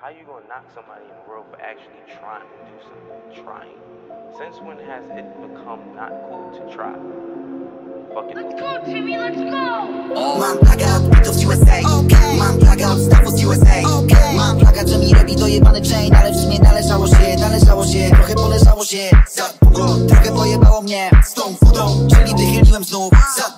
how you gonna knock somebody in the world for actually trying to do something? Trying. Since when has it become not cool to try? Fuck it. Let's go, Timmy, let's go! Mam plaga od bitów z USA Mam plaga od stawów z USA Mam plaga, że mi robi dojebany chain Ale w sumie należało się, należało się Trochę poleżało się za długo Trochę pojebało mnie z tą wodą Czyli wychyliłem znów za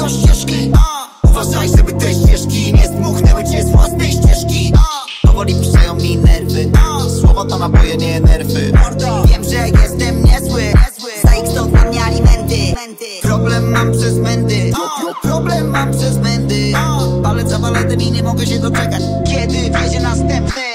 tylko ścieżki. Uważaj, żeby te ścieżki nie zdmuchnęły cię z własnej ścieżki. Powoli puszczają mi nerwy. Słowa to naboje, nie nerwy. Wiem, że jestem niezły. Za ich stąd na mnie alimenty Problem mam przez mędy Problem mam przez mędy Palec za paletem i nie mogę się doczekać. Kiedy wjedzie następny